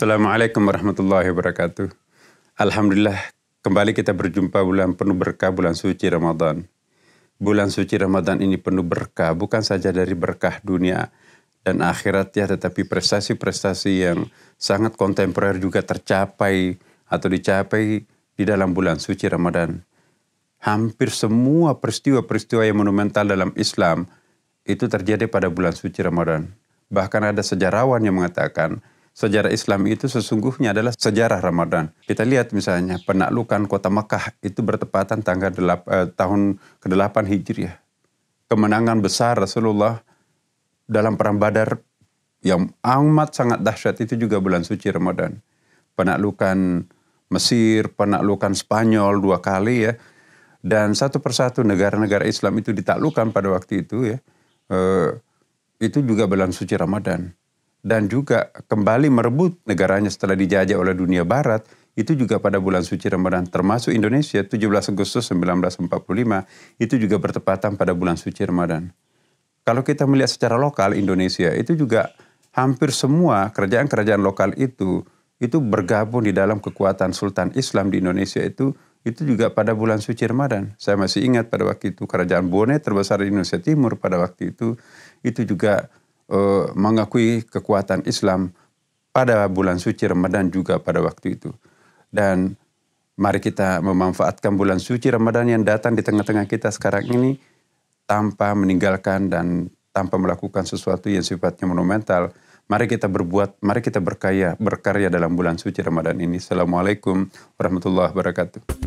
Assalamualaikum warahmatullahi wabarakatuh. Alhamdulillah kembali kita berjumpa bulan penuh berkah bulan suci Ramadan. Bulan suci Ramadan ini penuh berkah bukan saja dari berkah dunia dan akhirat ya tetapi prestasi-prestasi yang sangat kontemporer juga tercapai atau dicapai di dalam bulan suci Ramadan. Hampir semua peristiwa-peristiwa yang monumental dalam Islam itu terjadi pada bulan suci Ramadan. Bahkan ada sejarawan yang mengatakan sejarah Islam itu sesungguhnya adalah sejarah Ramadan. Kita lihat misalnya penaklukan kota Mekah itu bertepatan tanggal delap, eh, tahun ke-8 Hijriah. Kemenangan besar Rasulullah dalam perang Badar yang amat sangat dahsyat itu juga bulan suci Ramadan. Penaklukan Mesir, penaklukan Spanyol dua kali ya. Dan satu persatu negara-negara Islam itu ditaklukkan pada waktu itu ya. Eh, itu juga bulan suci Ramadan dan juga kembali merebut negaranya setelah dijajah oleh dunia barat itu juga pada bulan suci Ramadan termasuk Indonesia 17 Agustus 1945 itu juga bertepatan pada bulan suci Ramadan. Kalau kita melihat secara lokal Indonesia itu juga hampir semua kerajaan-kerajaan lokal itu itu bergabung di dalam kekuatan Sultan Islam di Indonesia itu itu juga pada bulan suci Ramadan. Saya masih ingat pada waktu itu kerajaan Bone terbesar di Indonesia Timur pada waktu itu itu juga uh, mengakui kekuatan Islam pada bulan suci Ramadan juga pada waktu itu. Dan mari kita memanfaatkan bulan suci Ramadan yang datang di tengah-tengah kita sekarang ini tanpa meninggalkan dan tanpa melakukan sesuatu yang sifatnya monumental. Mari kita berbuat, mari kita berkaya, berkarya dalam bulan suci Ramadan ini. Assalamualaikum warahmatullahi wabarakatuh.